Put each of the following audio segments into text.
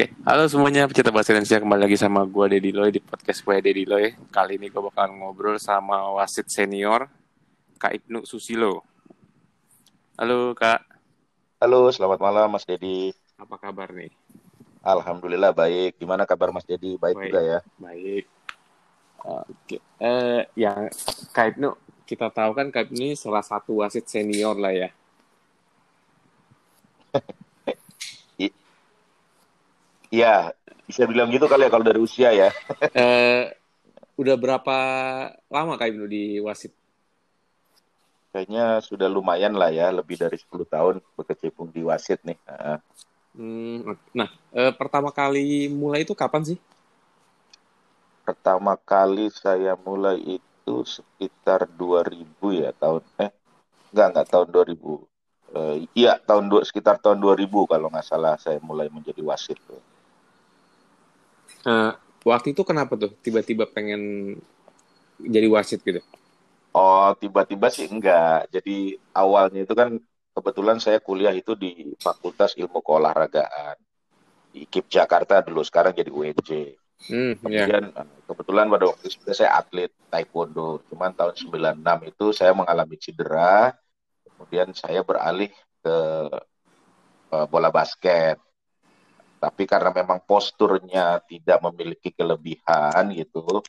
Oke, halo semuanya pecinta bahasa Indonesia kembali lagi sama gue Dedi Loy di podcast gue Dedi Loy. Kali ini gue bakalan ngobrol sama wasit senior Kak Ibnu Susilo. Halo Kak, Halo, selamat malam Mas Dedi. apa kabar nih? Alhamdulillah baik. Gimana kabar Mas Dedi? Baik, Baik. juga ya. Baik. Oke, eh yang Kak Ibnu kita tahu kan Kak Ibnu ini salah satu wasit senior lah ya. Iya, bisa bilang gitu kali ya kalau dari usia ya. Eh udah berapa lama Kak Ibnu di wasit? Kayaknya sudah lumayan lah ya, lebih dari 10 tahun berkecimpung di wasit nih. Nah, Hmm, nah, eh, pertama kali mulai itu kapan sih? pertama kali saya mulai itu sekitar 2000 ya, tahun eh enggak enggak tahun 2000. Eh, iya, tahun dua, sekitar tahun 2000 kalau nggak salah saya mulai menjadi wasit tuh. Eh, waktu itu kenapa tuh tiba-tiba pengen jadi wasit gitu? Oh, tiba-tiba sih enggak. Jadi awalnya itu kan kebetulan saya kuliah itu di Fakultas Ilmu Keolahragaan di KIP Jakarta dulu, sekarang jadi UNJ. Hmm, ya. Kemudian eh, kebetulan pada waktu itu saya atlet taekwondo. Cuman tahun 96 itu saya mengalami cedera. Kemudian saya beralih ke eh, bola basket. Tapi karena memang posturnya tidak memiliki kelebihan gitu,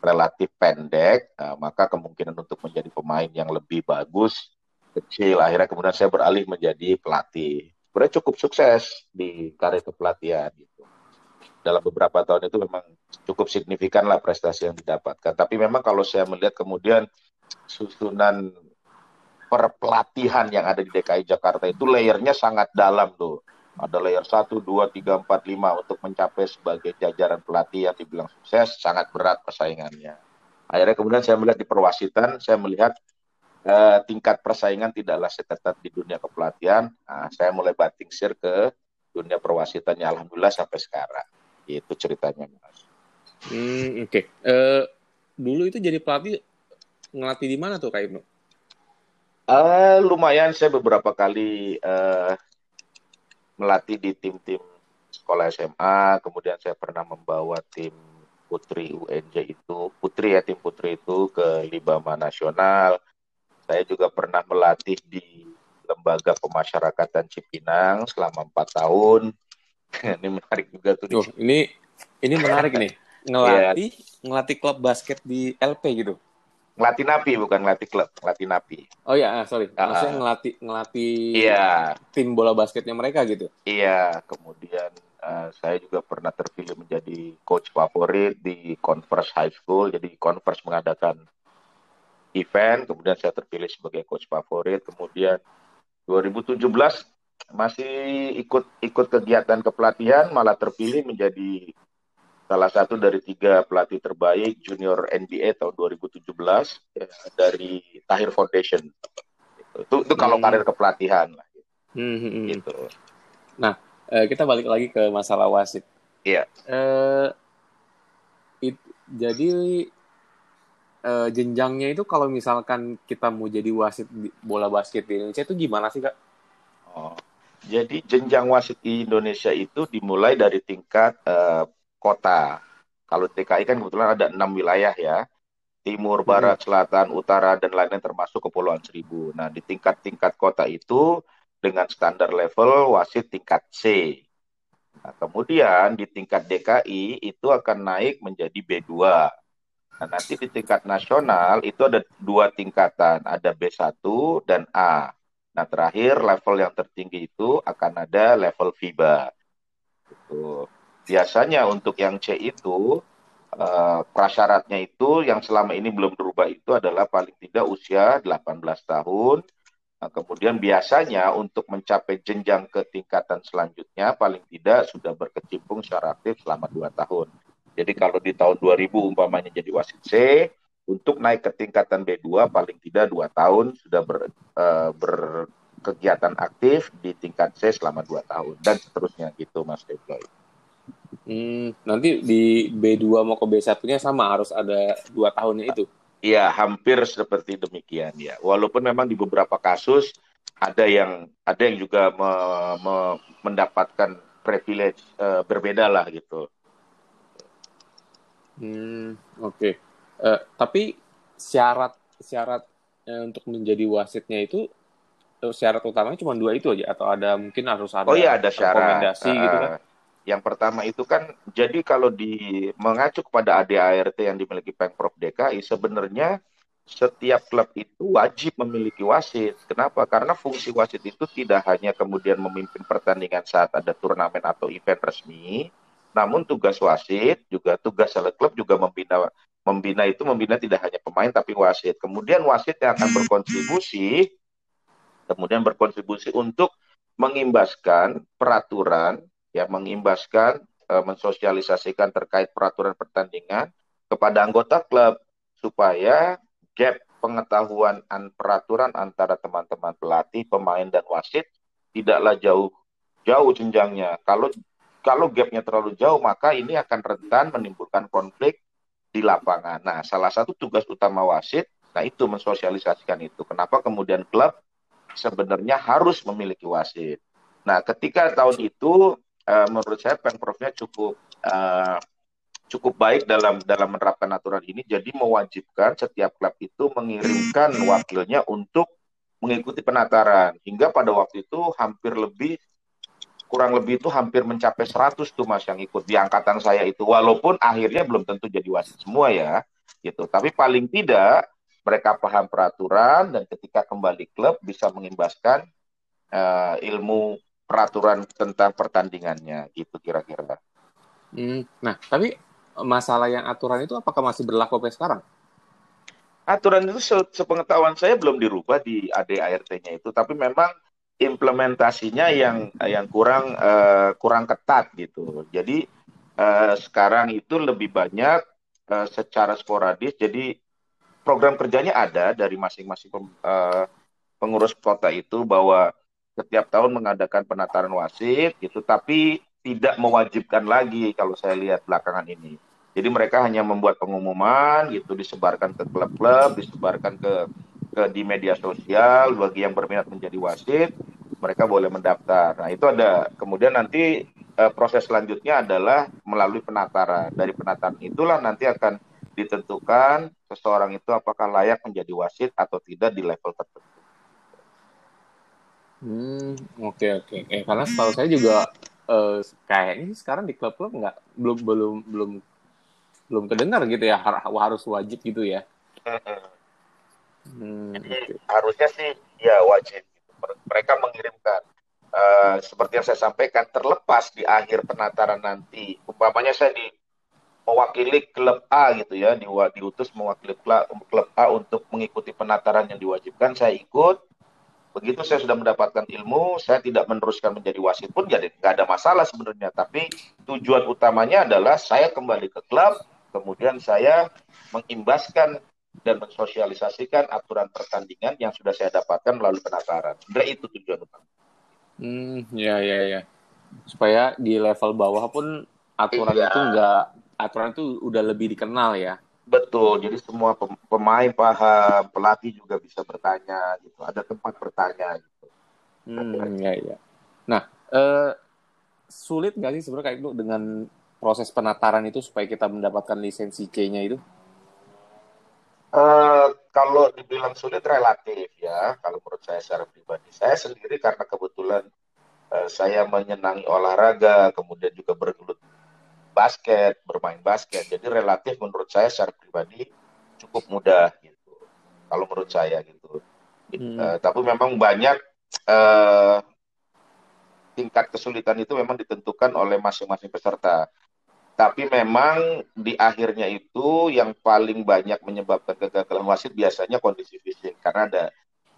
relatif pendek, nah, maka kemungkinan untuk menjadi pemain yang lebih bagus kecil. Akhirnya kemudian saya beralih menjadi pelatih. Sebenarnya cukup sukses di karir kepelatihan gitu. Dalam beberapa tahun itu memang cukup signifikan lah prestasi yang didapatkan. Tapi memang kalau saya melihat kemudian susunan perpelatihan yang ada di DKI Jakarta itu layernya sangat dalam tuh. Ada layer 1, 2, 3, 4, 5 untuk mencapai sebagai jajaran pelatih yang dibilang sukses, sangat berat persaingannya. Akhirnya kemudian saya melihat di perwasitan, saya melihat eh, tingkat persaingan tidaklah seketat di dunia kepelatihan. Nah, saya mulai banting setir ke dunia perwasitannya alhamdulillah sampai sekarang. Itu ceritanya, Mas. Hmm, oke. Eh, dulu itu jadi pelatih ngelatih di mana tuh Kak Ibnu? Eh, lumayan saya beberapa kali eh, melatih di tim-tim sekolah SMA, kemudian saya pernah membawa tim putri UNJ itu, putri ya tim putri itu ke Libama Nasional. Saya juga pernah melatih di lembaga pemasyarakatan Cipinang selama empat tahun. Ini menarik juga tuh. di Tuh, ini ini menarik nih. Ngelatih ngelatih klub basket di LP gitu. Ngelatih napi bukan ngelatih klub, ngelatih napi. Oh ya, ah, sorry. Ah, Maksudnya ngelatih ngelatih Iya, tim bola basketnya mereka gitu. Iya, kemudian eh, saya juga pernah terpilih menjadi coach favorit di Converse High School. Jadi Converse mengadakan event, kemudian saya terpilih sebagai coach favorit. Kemudian 2017 masih ikut ikut kegiatan kepelatihan, malah terpilih menjadi salah satu dari tiga pelatih terbaik junior NBA tahun 2017 ya, dari Tahir Foundation. Itu, itu kalau Hmm. karir kepelatihan lah, Hmm, hmm, hmm. gitu. Eh, kita balik lagi ke masalah wasit. Iya. Eh, it- jadi eh, jenjangnya itu kalau misalkan kita mau jadi wasit di bola basket di Indonesia itu gimana sih Kak? Oh, jadi jenjang wasit di Indonesia itu dimulai dari tingkat eh, kota. Kalau DKI kan kebetulan ada enam wilayah ya, timur, barat, selatan, utara, dan lain-lain termasuk Kepulauan Seribu. Nah, di tingkat-tingkat kota itu dengan standar level wasit tingkat C. Nah, kemudian di tingkat DKI itu akan naik menjadi B2. Nah, nanti di tingkat nasional itu ada dua tingkatan, ada B1 dan A. Nah, terakhir level yang tertinggi itu akan ada level FIBA. Gitu. Biasanya untuk yang C itu eh, prasyaratnya itu yang selama ini belum berubah itu adalah paling tidak usia 18 tahun. Nah, kemudian biasanya untuk mencapai jenjang ke tingkatan selanjutnya paling tidak sudah berkecimpung secara aktif selama 2 tahun. Jadi kalau di tahun 2000 umpamanya jadi wasit C, untuk naik ke tingkatan B2 paling tidak 2 tahun sudah ber, eh, berkegiatan aktif di tingkat C selama 2 tahun dan seterusnya gitu Mas Deploy. Hmm, nanti di B2 mau ke B1-nya sama harus ada dua tahunnya itu. Iya, hampir seperti demikian ya. Walaupun memang di beberapa kasus ada yang ada yang juga me- me- mendapatkan privilege uh, berbeda lah gitu. Hmm, oke. Okay. Uh, tapi syarat syarat uh, untuk menjadi wasitnya itu syarat utamanya cuma dua itu aja atau ada mungkin harus ada Oh iya ada syarat rekomendasi uh, gitu kan? Yang pertama itu kan jadi kalau di mengacu kepada ADART yang dimiliki Pemprov DKI sebenarnya setiap klub itu wajib memiliki wasit. Kenapa? Karena fungsi wasit itu tidak hanya kemudian memimpin pertandingan saat ada turnamen atau event resmi, namun tugas wasit juga tugas salah klub juga membina membina itu membina tidak hanya pemain tapi wasit. Kemudian wasit yang akan berkontribusi kemudian berkontribusi untuk mengimbaskan peraturan ya mengimbaskan e, mensosialisasikan terkait peraturan pertandingan kepada anggota klub supaya gap pengetahuan an peraturan antara teman-teman pelatih, pemain dan wasit tidaklah jauh jauh jenjangnya. Kalau kalau gapnya terlalu jauh maka ini akan rentan menimbulkan konflik di lapangan. Nah, salah satu tugas utama wasit, nah itu mensosialisasikan itu. Kenapa kemudian klub sebenarnya harus memiliki wasit. Nah, ketika tahun itu uh, menurut saya pemprovnya cukup uh, cukup baik dalam dalam menerapkan aturan ini. Jadi mewajibkan setiap klub itu mengirimkan wakilnya untuk mengikuti penataran. Hingga pada waktu itu hampir lebih kurang lebih itu hampir mencapai 100 tuh Mas yang ikut di angkatan saya itu. Walaupun akhirnya belum tentu jadi wasit semua ya, gitu. Tapi paling tidak mereka paham peraturan dan ketika kembali klub bisa mengimbaskan uh, ilmu peraturan tentang pertandingannya gitu kira-kira. Hmm, nah, tapi masalah yang aturan itu apakah masih berlaku sampai sekarang? Aturan itu se sepengetahuan saya belum dirubah di ADART-nya itu, tapi memang implementasinya yang yang kurang uh, kurang ketat gitu. Jadi uh, sekarang itu lebih banyak uh, secara sporadis. Jadi program kerjanya ada dari masing-masing uh, pengurus kota itu bahwa setiap tahun mengadakan penataran wasit gitu, tapi tidak mewajibkan lagi kalau saya lihat belakangan ini. Jadi mereka hanya membuat pengumuman gitu, disebarkan ke klub-klub, disebarkan ke ke di media sosial bagi yang berminat menjadi wasit, mereka boleh mendaftar. Nah itu ada. Kemudian nanti uh, proses selanjutnya adalah melalui penataran. Dari penataran itulah nanti akan ditentukan seseorang itu apakah layak menjadi wasit atau tidak di level tertentu. Hmm, oke okay, oke. Okay. Eh, karena setahu saya juga uh, kayaknya sekarang di klub-klub nggak belum belum belum belum terdengar gitu ya harus wajib gitu ya. Hmm, Jadi okay. harusnya sih ya wajib. Mereka mengirimkan uh, seperti yang saya sampaikan terlepas di akhir penataran nanti. Umpamanya saya di mewakili klub A gitu ya, di, diutus mewakili klub, klub A untuk mengikuti penataran yang diwajibkan, saya ikut. Begitu saya sudah mendapatkan ilmu, saya tidak meneruskan menjadi wasit pun jadi nggak ada masalah sebenarnya. Tapi tujuan utamanya adalah saya kembali ke klub, kemudian saya mengimbaskan dan mensosialisasikan aturan pertandingan yang sudah saya dapatkan melalui penataran. Sebenarnya itu tujuan utama. Hmm, ya ya ya. Supaya di level bawah pun aturan iya. itu enggak aturan itu udah lebih dikenal ya. Betul, jadi semua pemain paham, pelatih juga bisa bertanya gitu. Ada tempat bertanya gitu. Hmm, ya ya. Nah, eh, sulit nggak sih sebenarnya kayak itu dengan proses penataran itu supaya kita mendapatkan lisensi C-nya itu? Uh, kalau dibilang sulit relatif ya, kalau menurut saya secara pribadi. Saya sendiri karena kebetulan uh, saya menyenangi olahraga, kemudian juga bergelut basket, bermain basket. Jadi relatif menurut saya secara pribadi cukup mudah gitu. Kalau menurut saya gitu. Hmm. Uh, tapi memang banyak uh, tingkat kesulitan itu memang ditentukan oleh masing-masing peserta. Tapi memang di akhirnya itu yang paling banyak menyebabkan kegagalan wasit biasanya kondisi fisik karena ada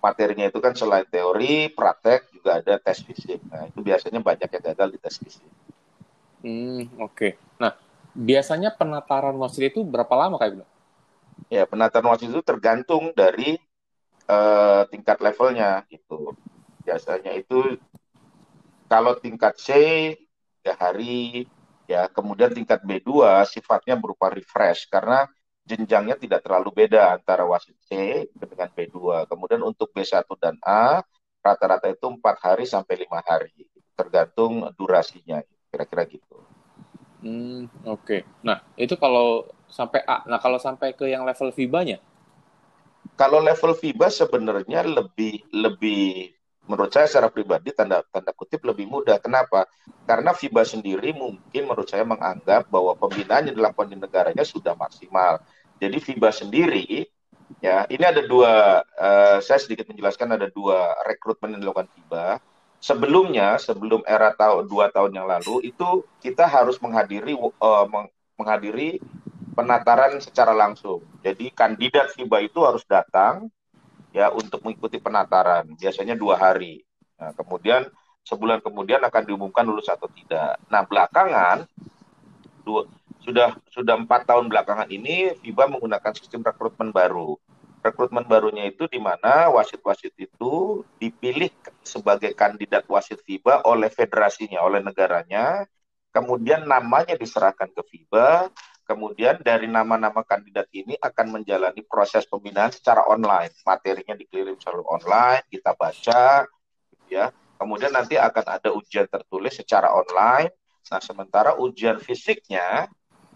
materinya itu kan selain teori, praktek juga ada tes fisik. Nah, itu biasanya banyak yang gagal di tes fisik. Hmm, oke. Okay. Nah, biasanya penataran wasit itu berapa lama kayak gitu? Ya, penataran wasit itu tergantung dari uh, tingkat levelnya gitu. Biasanya itu kalau tingkat C ya hari ya kemudian tingkat B2 sifatnya berupa refresh karena jenjangnya tidak terlalu beda antara wasit C dengan B2. Kemudian untuk B1 dan A rata-rata itu empat hari sampai lima hari tergantung durasinya. Kira-kira gitu. Hmm, oke. Okay. Nah, itu kalau sampai A. Nah, kalau sampai ke yang level FIBA-nya? Kalau level FIBA sebenarnya lebih lebih menurut saya secara pribadi tanda tanda kutip lebih mudah. Kenapa? Karena FIBA sendiri mungkin menurut saya menganggap bahwa pembinaan yang dilakukan di negaranya sudah maksimal. Jadi FIBA sendiri ya ini ada dua uh, saya sedikit menjelaskan ada dua rekrutmen yang dilakukan FIBA sebelumnya sebelum era tahun dua tahun yang lalu itu kita harus menghadiri uh, menghadiri penataran secara langsung. Jadi kandidat FIBA itu harus datang ya untuk mengikuti penataran biasanya dua hari. Nah, kemudian sebulan kemudian akan diumumkan lulus atau tidak. Nah belakangan dua, sudah sudah empat tahun belakangan ini FIBA menggunakan sistem rekrutmen baru rekrutmen barunya itu di mana wasit-wasit itu dipilih sebagai kandidat wasit FIBA oleh federasinya, oleh negaranya, kemudian namanya diserahkan ke FIBA, kemudian dari nama-nama kandidat ini akan menjalani proses pembinaan secara online, materinya dikirim selalu online, kita baca, ya, kemudian nanti akan ada ujian tertulis secara online, nah sementara ujian fisiknya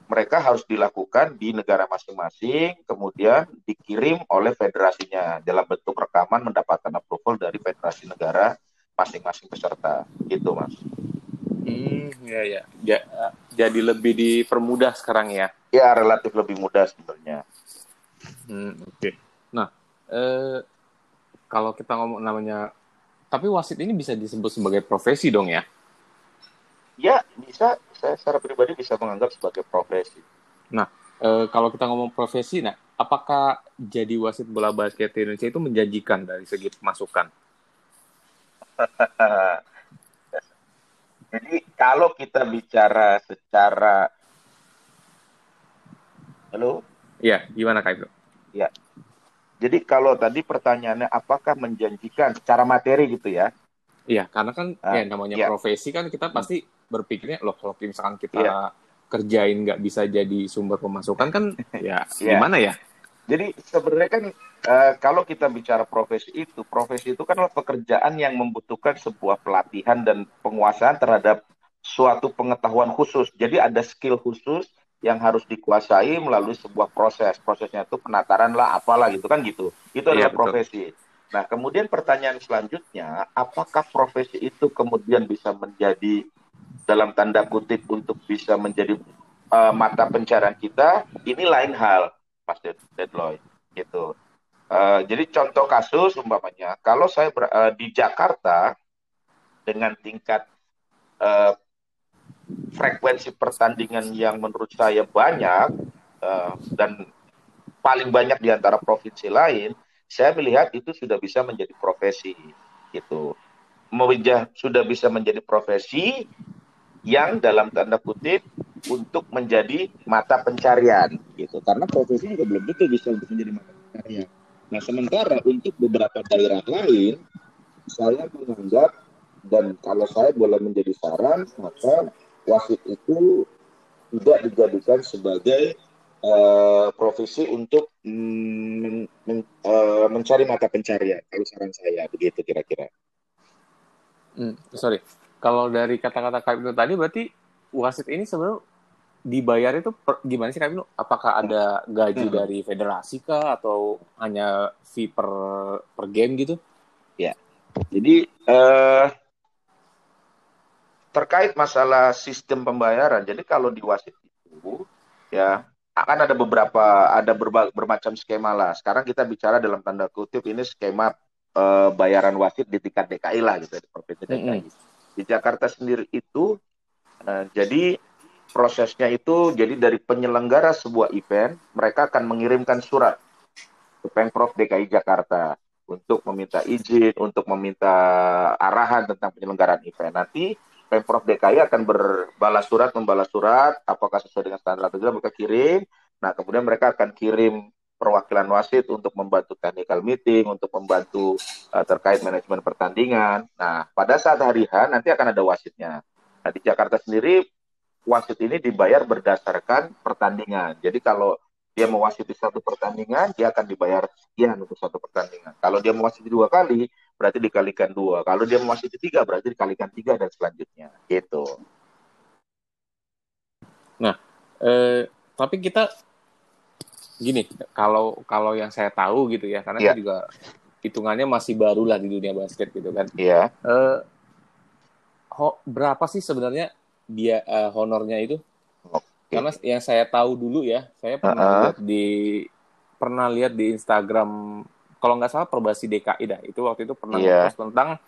mereka harus dilakukan di negara masing-masing, kemudian dikirim oleh federasinya dalam bentuk rekaman mendapatkan approval dari federasi negara masing-masing peserta. Gitu, Mas. Hmm, ya, ya ya. Jadi lebih dipermudah sekarang ya? Ya, relatif lebih mudah sebenarnya. Hmm, oke. Okay. Nah, eh, kalau kita ngomong namanya, tapi wasit ini bisa disebut sebagai profesi dong ya? Ya, bisa saya secara pribadi bisa menganggap sebagai profesi. Nah, e, kalau kita ngomong profesi, nah, apakah jadi wasit bola basket di Indonesia itu menjanjikan dari segi pemasukan? jadi kalau kita bicara secara, halo? Ya, gimana Kak Ibnu? Ya, jadi kalau tadi pertanyaannya apakah menjanjikan secara materi gitu ya? Iya, karena kan uh, ya namanya ya. profesi kan kita pasti berpikirnya loh kalau misalkan kita yeah. kerjain nggak bisa jadi sumber pemasukan kan ya yeah. gimana ya? Jadi sebenarnya kan uh, kalau kita bicara profesi itu, profesi itu kan pekerjaan yang membutuhkan sebuah pelatihan dan penguasaan terhadap suatu pengetahuan khusus. Jadi ada skill khusus yang harus dikuasai melalui sebuah proses. Prosesnya itu penataran lah, apalah gitu kan gitu. Itu adalah yeah, profesi. Nah, kemudian pertanyaan selanjutnya, apakah profesi itu kemudian bisa menjadi dalam tanda kutip untuk bisa menjadi uh, mata pencarian kita, ini lain hal, Mas Deadloy. Gitu. Uh, jadi contoh kasus umpamanya, kalau saya ber, uh, di Jakarta dengan tingkat uh, frekuensi pertandingan yang menurut saya banyak uh, dan paling banyak di antara provinsi lain, saya melihat itu sudah bisa menjadi profesi gitu. Mewajah sudah bisa menjadi profesi yang dalam tanda kutip untuk menjadi mata pencarian gitu. Karena profesi juga belum tentu bisa untuk menjadi mata pencarian. Nah sementara untuk beberapa daerah lain saya menganggap dan kalau saya boleh menjadi saran maka wasit itu tidak dijadikan sebagai uh, profesi untuk mm, men, uh, mencari mata pencarian kalau saran saya begitu kira-kira. Hmm, sorry, kalau dari kata-kata Kak Ibnu tadi berarti wasit ini sebenarnya dibayar itu per, gimana sih Kak Ibnu? Apakah ada gaji hmm. dari federasi kah atau hanya fee per per game gitu? Ya. Jadi uh, terkait masalah sistem pembayaran. Jadi kalau di wasit itu ya akan ada beberapa ada berba, bermacam skema lah. Sekarang kita bicara dalam tanda kutip ini skema uh, bayaran wasit di tingkat DKI lah gitu di provinsi DKI. Mm -hmm di Jakarta sendiri itu uh, jadi prosesnya itu jadi dari penyelenggara sebuah event mereka akan mengirimkan surat ke Pemprov DKI Jakarta untuk meminta izin untuk meminta arahan tentang penyelenggaraan event. Nanti Pemprov DKI akan berbalas surat membalas surat apakah sesuai dengan standar atau tidak mereka kirim. Nah kemudian mereka akan kirim perwakilan wasit untuk membantu technical meeting, untuk membantu uh, terkait manajemen pertandingan. Nah, pada saat hari H nanti akan ada wasitnya. Nah, di Jakarta sendiri wasit ini dibayar berdasarkan pertandingan. Jadi kalau dia mewasiti satu pertandingan, dia akan dibayar sekian untuk satu pertandingan. Kalau dia mewasiti dua kali, berarti dikalikan dua. Kalau dia mewasiti tiga, berarti dikalikan tiga dan selanjutnya. Gitu. Nah, eh, tapi kita gini, kalau kalau yang saya tahu gitu ya, karena yeah. saya juga hitungannya masih baru lah di dunia basket gitu kan. Iya. Yeah. Eh, ho, berapa sih sebenarnya dia uh, honornya itu? Okay. Karena yang saya tahu dulu ya, saya pernah uh -uh. lihat di pernah lihat di Instagram kalau nggak salah Perbasi DKI dah. Itu waktu itu pernah yeah. post tentang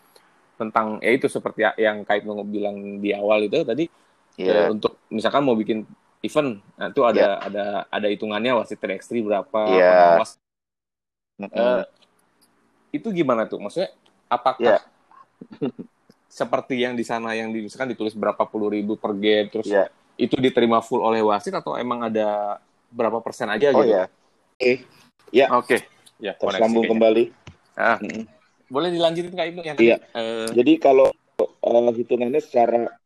tentang ya itu seperti yang kait bilang di awal itu tadi yeah. uh, untuk misalkan mau bikin event, nah, itu ada yeah. ada ada hitungannya wasit 3 berapa, yeah. pengawas. Mm -hmm. uh, itu gimana tuh? Maksudnya apakah yeah. seperti yang di sana yang di, misalkan ditulis berapa puluh ribu per game terus yeah. itu diterima full oleh wasit atau emang ada berapa persen aja oh, gitu? ya. Oke. Ya. Oke. Ya, tersambung kembali. Ah. -hmm. Boleh dilanjutin Kak Ibnu yang Iya. Uh... Jadi kalau uh, hitungannya secara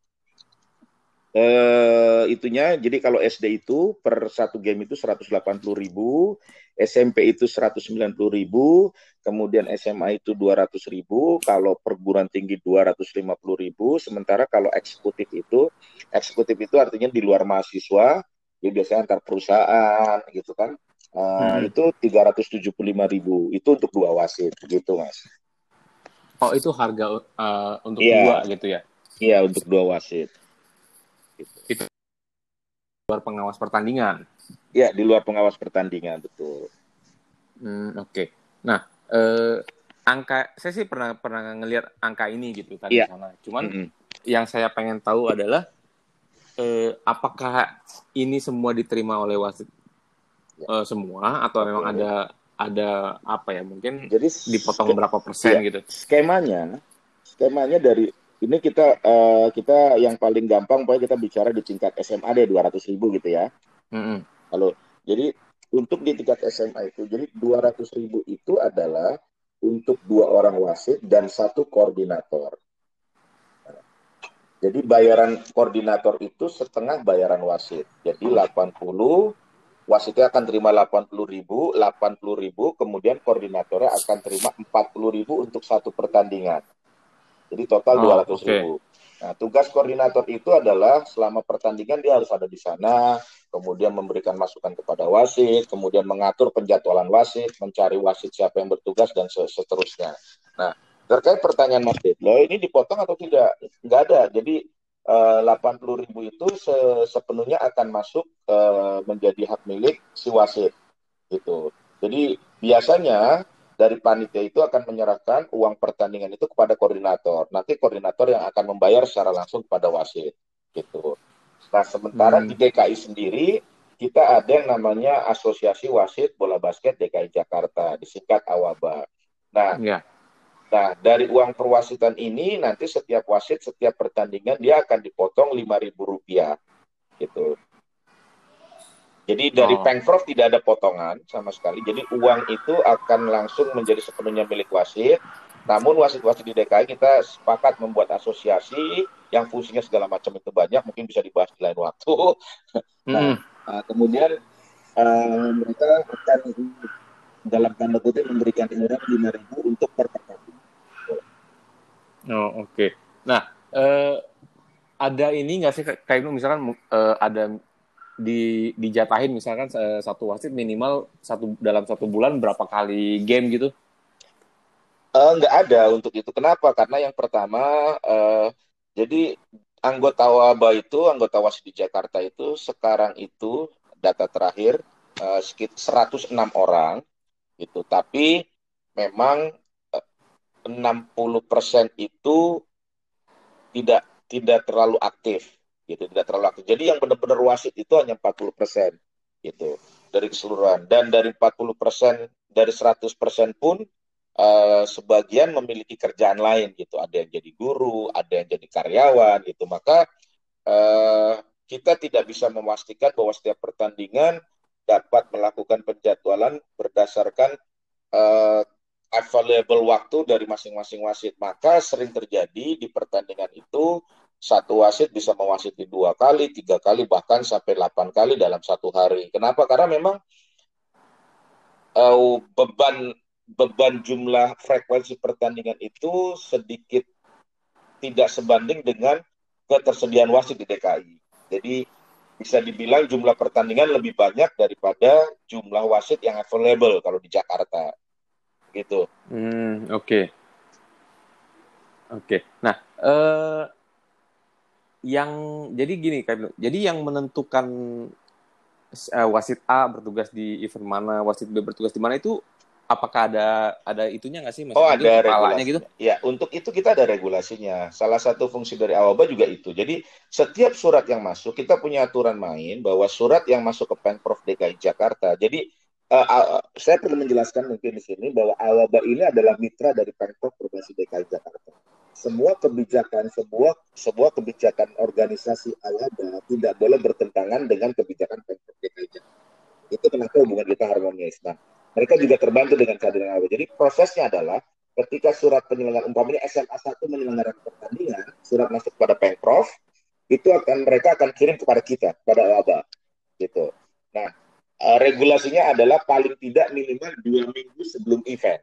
uh, itunya jadi kalau SD itu per satu game itu 180 ribu, SMP itu 190 ribu, kemudian SMA itu 200 ribu, kalau perguruan tinggi 250 ribu, sementara kalau eksekutif itu, eksekutif itu artinya di luar mahasiswa, ya biasanya antar perusahaan gitu kan, uh, hmm. itu 375 ribu, itu untuk dua wasit gitu mas. Oh itu harga uh, untuk yeah. dua gitu ya? Iya untuk dua wasit. Luar pengawas pertandingan. Ya di luar pengawas pertandingan betul. Hmm, Oke. Okay. Nah eh, angka saya sih pernah pernah ngelihat angka ini gitu tadi yeah. sana. Cuman mm -hmm. yang saya pengen tahu adalah eh, apakah ini semua diterima oleh wasit yeah. eh, semua atau memang ada ada apa ya mungkin jadi dipotong berapa persen iya, gitu skemanya skemanya dari ini kita uh, kita yang paling gampang pokoknya kita bicara di tingkat SMA deh dua ratus ribu gitu ya mm -hmm. Jadi untuk di tingkat SMA itu jadi dua ratus ribu itu adalah untuk dua orang wasit dan satu koordinator jadi bayaran koordinator itu setengah bayaran wasit jadi 80 wasitnya akan terima 80 ribu, 80 ribu, kemudian koordinatornya akan terima 40 ribu untuk satu pertandingan. Jadi total oh, 200 okay. ribu. Nah, tugas koordinator itu adalah selama pertandingan dia harus ada di sana, kemudian memberikan masukan kepada wasit, kemudian mengatur penjadwalan wasit, mencari wasit siapa yang bertugas dan seterusnya. Nah, terkait pertanyaan Mas Dedlo, ini dipotong atau tidak? Enggak ada. Jadi 80 eh, ribu itu se sepenuhnya akan masuk uh, menjadi hak milik si wasit gitu. Jadi biasanya dari panitia itu akan menyerahkan uang pertandingan itu kepada koordinator. Nanti koordinator yang akan membayar secara langsung kepada wasit gitu. Nah sementara hmm. di DKI sendiri kita ada yang namanya Asosiasi Wasit Bola Basket DKI Jakarta, disingkat AWABA. Nah, yeah. Nah, dari uang perwasitan ini nanti setiap wasit setiap pertandingan dia akan dipotong lima ribu rupiah, gitu. Jadi dari oh. Pengprov tidak ada potongan sama sekali. Jadi uang itu akan langsung menjadi sepenuhnya milik wasit. Namun wasit-wasit di DKI kita sepakat membuat asosiasi yang fungsinya segala macam itu banyak, mungkin bisa dibahas di lain waktu. nah, uh, kemudian uh, mereka akan dalam tanda kutip memberikan iuran lima ribu untuk per Oh oke. Okay. Nah uh, ada ini nggak sih kayak misalkan uh, ada di dijatahin misalkan uh, satu wasit minimal satu dalam satu bulan berapa kali game gitu? Uh, ada untuk itu. Kenapa? Karena yang pertama uh, jadi anggota WABA itu anggota wasit di Jakarta itu sekarang itu data terakhir uh, sekitar 106 orang gitu. Tapi memang 60% itu tidak tidak terlalu aktif gitu tidak terlalu aktif. Jadi yang benar-benar wasit itu hanya 40% gitu dari keseluruhan. Dan dari 40% dari 100% pun uh, sebagian memiliki kerjaan lain gitu. Ada yang jadi guru ada yang jadi karyawan gitu. Maka uh, kita tidak bisa memastikan bahwa setiap pertandingan dapat melakukan penjadwalan berdasarkan uh, available waktu dari masing-masing wasit. Maka sering terjadi di pertandingan itu satu wasit bisa mewasiti dua kali, tiga kali, bahkan sampai delapan kali dalam satu hari. Kenapa? Karena memang uh, beban beban jumlah frekuensi pertandingan itu sedikit tidak sebanding dengan ketersediaan wasit di DKI. Jadi bisa dibilang jumlah pertandingan lebih banyak daripada jumlah wasit yang available kalau di Jakarta gitu. Hmm, oke. Okay. Oke. Okay. Nah, eh, yang jadi gini kan, jadi yang menentukan uh, wasit A bertugas di event mana, wasit B bertugas di mana itu apakah ada ada itunya nggak sih? Maksudnya oh ada regulasinya gitu? Ya untuk itu kita ada regulasinya. Salah satu fungsi dari Awaba juga itu. Jadi setiap surat yang masuk kita punya aturan main bahwa surat yang masuk ke pemprov DKI Jakarta. Jadi uh, uh, saya perlu menjelaskan mungkin di sini bahwa Awaba ini adalah mitra dari pemprov provinsi DKI Jakarta semua kebijakan sebuah sebuah kebijakan organisasi ALABA tidak boleh bertentangan dengan kebijakan Pemprov DKI Jakarta. Itu kenapa hubungan kita harmonis. Nah, mereka juga terbantu dengan kehadiran ALABA. Jadi prosesnya adalah ketika surat penyelenggaraan umpamanya SMA 1 menyelenggarakan pertandingan, surat masuk pada Pemprov, itu akan mereka akan kirim kepada kita, pada ALABA. Gitu. Nah, eh, regulasinya adalah paling tidak minimal dua minggu sebelum event.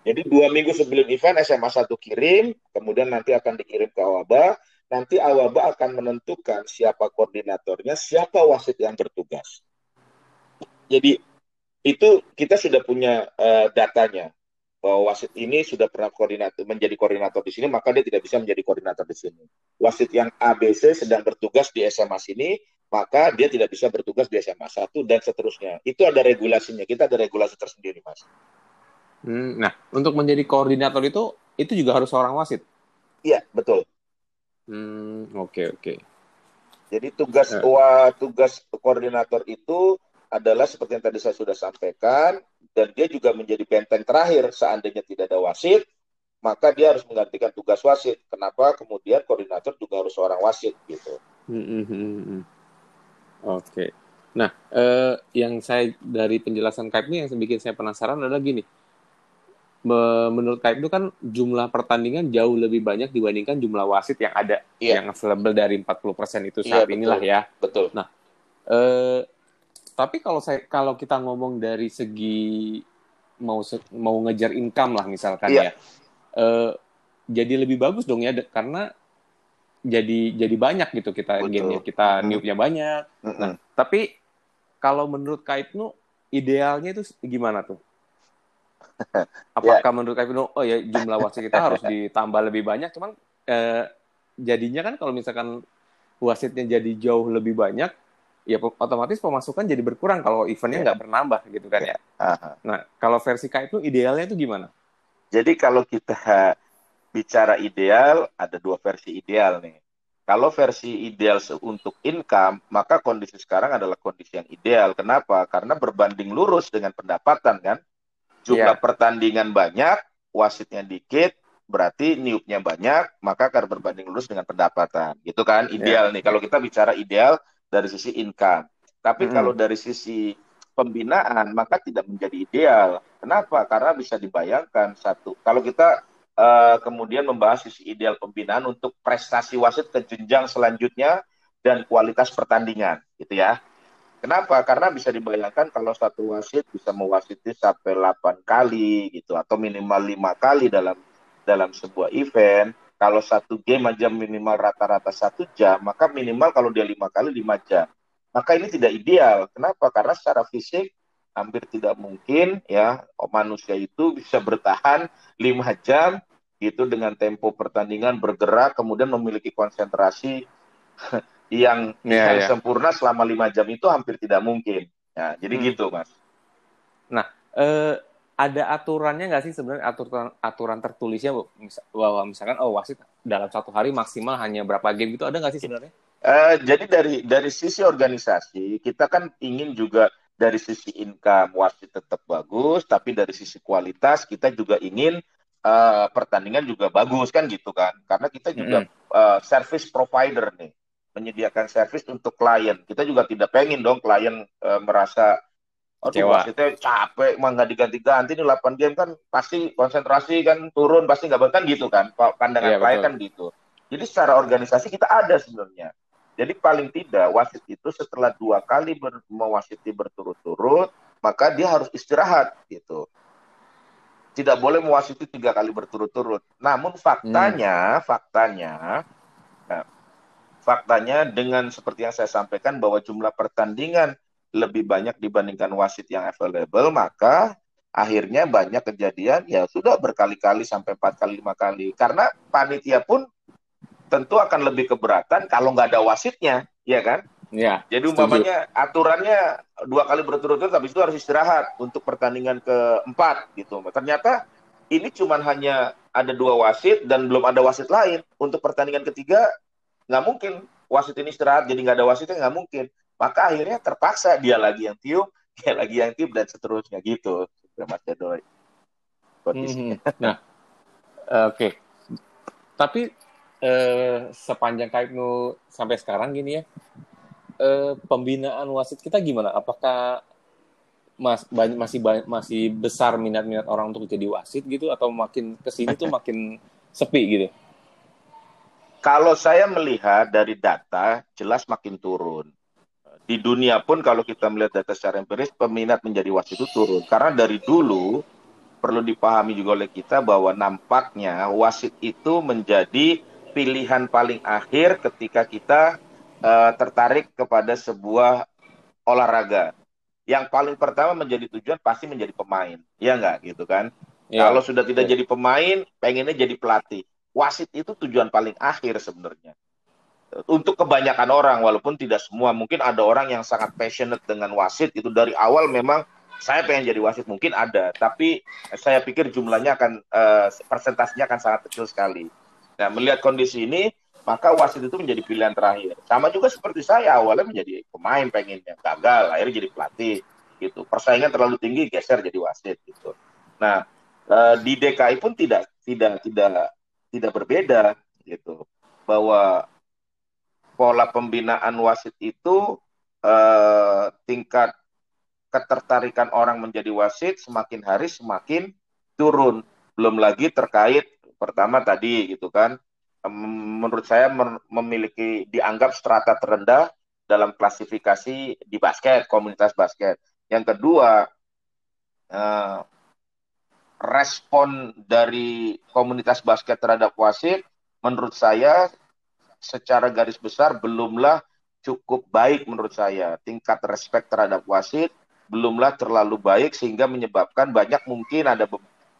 Jadi dua minggu sebelum event SMA 1 kirim, kemudian nanti akan dikirim ke Awaba. Nanti Awaba akan menentukan siapa koordinatornya, siapa wasit yang bertugas. Jadi itu kita sudah punya uh, datanya bahwa wasit ini sudah pernah koordinator menjadi koordinator di sini, maka dia tidak bisa menjadi koordinator di sini. Wasit yang ABC sedang bertugas di SMA sini, maka dia tidak bisa bertugas di SMA 1 dan seterusnya. Itu ada regulasinya. Kita ada regulasi tersendiri, Mas. Hmm, nah, untuk menjadi koordinator itu itu juga harus seorang wasit. Iya, betul. Hmm, oke okay, oke. Okay. Jadi tugas uh. wah, tugas koordinator itu adalah seperti yang tadi saya sudah sampaikan dan dia juga menjadi benteng terakhir seandainya tidak ada wasit, maka dia harus menggantikan tugas wasit. Kenapa? Kemudian koordinator juga harus seorang wasit gitu. Hmm, hmm, hmm, hmm. Oke. Nah, eh, yang saya dari penjelasan Kaib ini yang bikin saya penasaran adalah gini menurut Kaib itu kan jumlah pertandingan jauh lebih banyak dibandingkan jumlah wasit yang ada yeah. yang available dari 40% itu saat yeah, inilah ya. Betul. Nah, eh, tapi kalau saya kalau kita ngomong dari segi mau mau ngejar income lah misalkan yeah. ya. Eh, jadi lebih bagus dong ya karena jadi jadi banyak gitu kita gamenya kita mm. niupnya banyak. Mm -hmm. Nah, tapi kalau menurut Kaib nu idealnya itu gimana tuh? Apakah yeah. menurut Kevin oh ya jumlah wasit kita harus ditambah lebih banyak, cuman eh, jadinya kan kalau misalkan wasitnya jadi jauh lebih banyak, ya otomatis pemasukan jadi berkurang kalau eventnya iya. nggak yeah. bernambah gitu kan ya. Uh-huh. Nah kalau versi K itu idealnya itu gimana? Jadi kalau kita bicara ideal, ada dua versi ideal nih. Kalau versi ideal untuk income, maka kondisi sekarang adalah kondisi yang ideal. Kenapa? Karena berbanding lurus dengan pendapatan kan jumlah yeah. pertandingan banyak, wasitnya dikit, berarti niupnya banyak, maka akan berbanding lurus dengan pendapatan. Gitu kan? Iya. Ideal yeah. nih. Kalau kita bicara ideal dari sisi income. Tapi mm kalau dari sisi pembinaan, maka tidak menjadi ideal. Kenapa? Karena bisa dibayangkan satu. Kalau kita uh, kemudian membahas sisi ideal pembinaan untuk prestasi wasit ke jenjang selanjutnya dan kualitas pertandingan, gitu ya. Kenapa? Karena bisa dibayangkan kalau satu wasit bisa mewasiti sampai 8 kali gitu atau minimal lima kali dalam dalam sebuah event. Kalau satu game aja minimal rata-rata satu jam, maka minimal kalau dia lima kali lima jam. Maka ini tidak ideal. Kenapa? Karena secara fisik hampir tidak mungkin ya manusia itu bisa bertahan lima jam itu dengan tempo pertandingan bergerak kemudian memiliki konsentrasi yang, yeah, yang yeah. sempurna selama lima jam itu hampir tidak mungkin. Ya, jadi hmm. gitu, Mas. Nah, eh, ada aturannya nggak sih sebenarnya aturan aturan tertulisnya bahwa misalkan oh wasit dalam satu hari maksimal hanya berapa game gitu ada nggak sih sebenarnya? Uh, jadi dari dari sisi organisasi kita kan ingin juga dari sisi income wasit tetap bagus, tapi dari sisi kualitas kita juga ingin uh, pertandingan juga bagus kan gitu kan, karena kita juga mm uh, service provider nih menyediakan servis untuk klien. Kita juga tidak pengen dong klien e, merasa aduh wasitnya capek mah nggak diganti-ganti nih 8 game kan pasti konsentrasi kan turun pasti nggak kan gitu kan pandangan iya, klien kan gitu. Jadi secara organisasi kita ada sebenarnya. Jadi paling tidak wasit itu setelah dua kali ber, mewasiti berturut-turut maka dia harus istirahat gitu tidak boleh mewasiti tiga kali berturut-turut. Namun faktanya hmm. faktanya faktanya dengan seperti yang saya sampaikan bahwa jumlah pertandingan lebih banyak dibandingkan wasit yang available, maka akhirnya banyak kejadian ya sudah berkali-kali sampai empat kali lima kali. Karena panitia pun tentu akan lebih keberatan kalau nggak ada wasitnya ya kan ya jadi umpamanya aturannya dua kali berturut-turut habis itu harus istirahat untuk pertandingan keempat gitu. Ternyata ini cuma hanya ada dua wasit dan belum ada wasit lain. Untuk pertandingan ketiga nggak mungkin. Wasit ini istirahat jadi nggak ada wasitnya nggak mungkin. Maka akhirnya terpaksa dia lagi yang tiup dia lagi yang tiup dan seterusnya gitu. Mas Dedoy. Hmm, nah, oke. Okay. Tapi eh, sepanjang Kaibnu sampai sekarang gini ya, eh, pembinaan wasit kita gimana? Apakah mas, banyak, masih banyak, masih besar minat-minat orang untuk jadi wasit gitu atau makin ke sini tuh makin sepi gitu? Kalau saya melihat dari data jelas makin turun di dunia pun kalau kita melihat data secara empiris peminat menjadi wasit itu turun karena dari dulu perlu dipahami juga oleh kita bahwa nampaknya wasit itu menjadi pilihan paling akhir ketika kita uh, tertarik kepada sebuah olahraga. Yang paling pertama menjadi tujuan pasti menjadi pemain. Ya enggak gitu kan? Ya. kalau sudah tidak ya. jadi pemain pengennya jadi pelatih. Wasit itu tujuan paling akhir sebenarnya. Untuk kebanyakan orang walaupun tidak semua. Mungkin ada orang yang sangat passionate dengan wasit. Itu dari awal memang saya pengen jadi wasit. Mungkin ada. Tapi saya pikir jumlahnya akan uh, persentasenya akan sangat kecil sekali. Nah melihat kondisi ini maka wasit itu menjadi pilihan terakhir. Sama juga seperti saya awalnya menjadi pemain pengennya gagal akhirnya jadi pelatih gitu. Persaingan terlalu tinggi geser jadi wasit gitu. Nah uh, di DKI pun tidak tidak tidak tidak berbeda gitu. Bahwa pola pembinaan wasit itu eh, tingkat ketertarikan orang menjadi wasit semakin hari semakin turun. Belum lagi terkait pertama tadi gitu kan, menurut saya memiliki dianggap strata terendah dalam klasifikasi di basket, komunitas basket. Yang kedua, eh, respon dari komunitas basket terhadap wasit menurut saya secara garis besar belumlah cukup baik menurut saya. Tingkat respect terhadap wasit belumlah terlalu baik sehingga menyebabkan banyak mungkin ada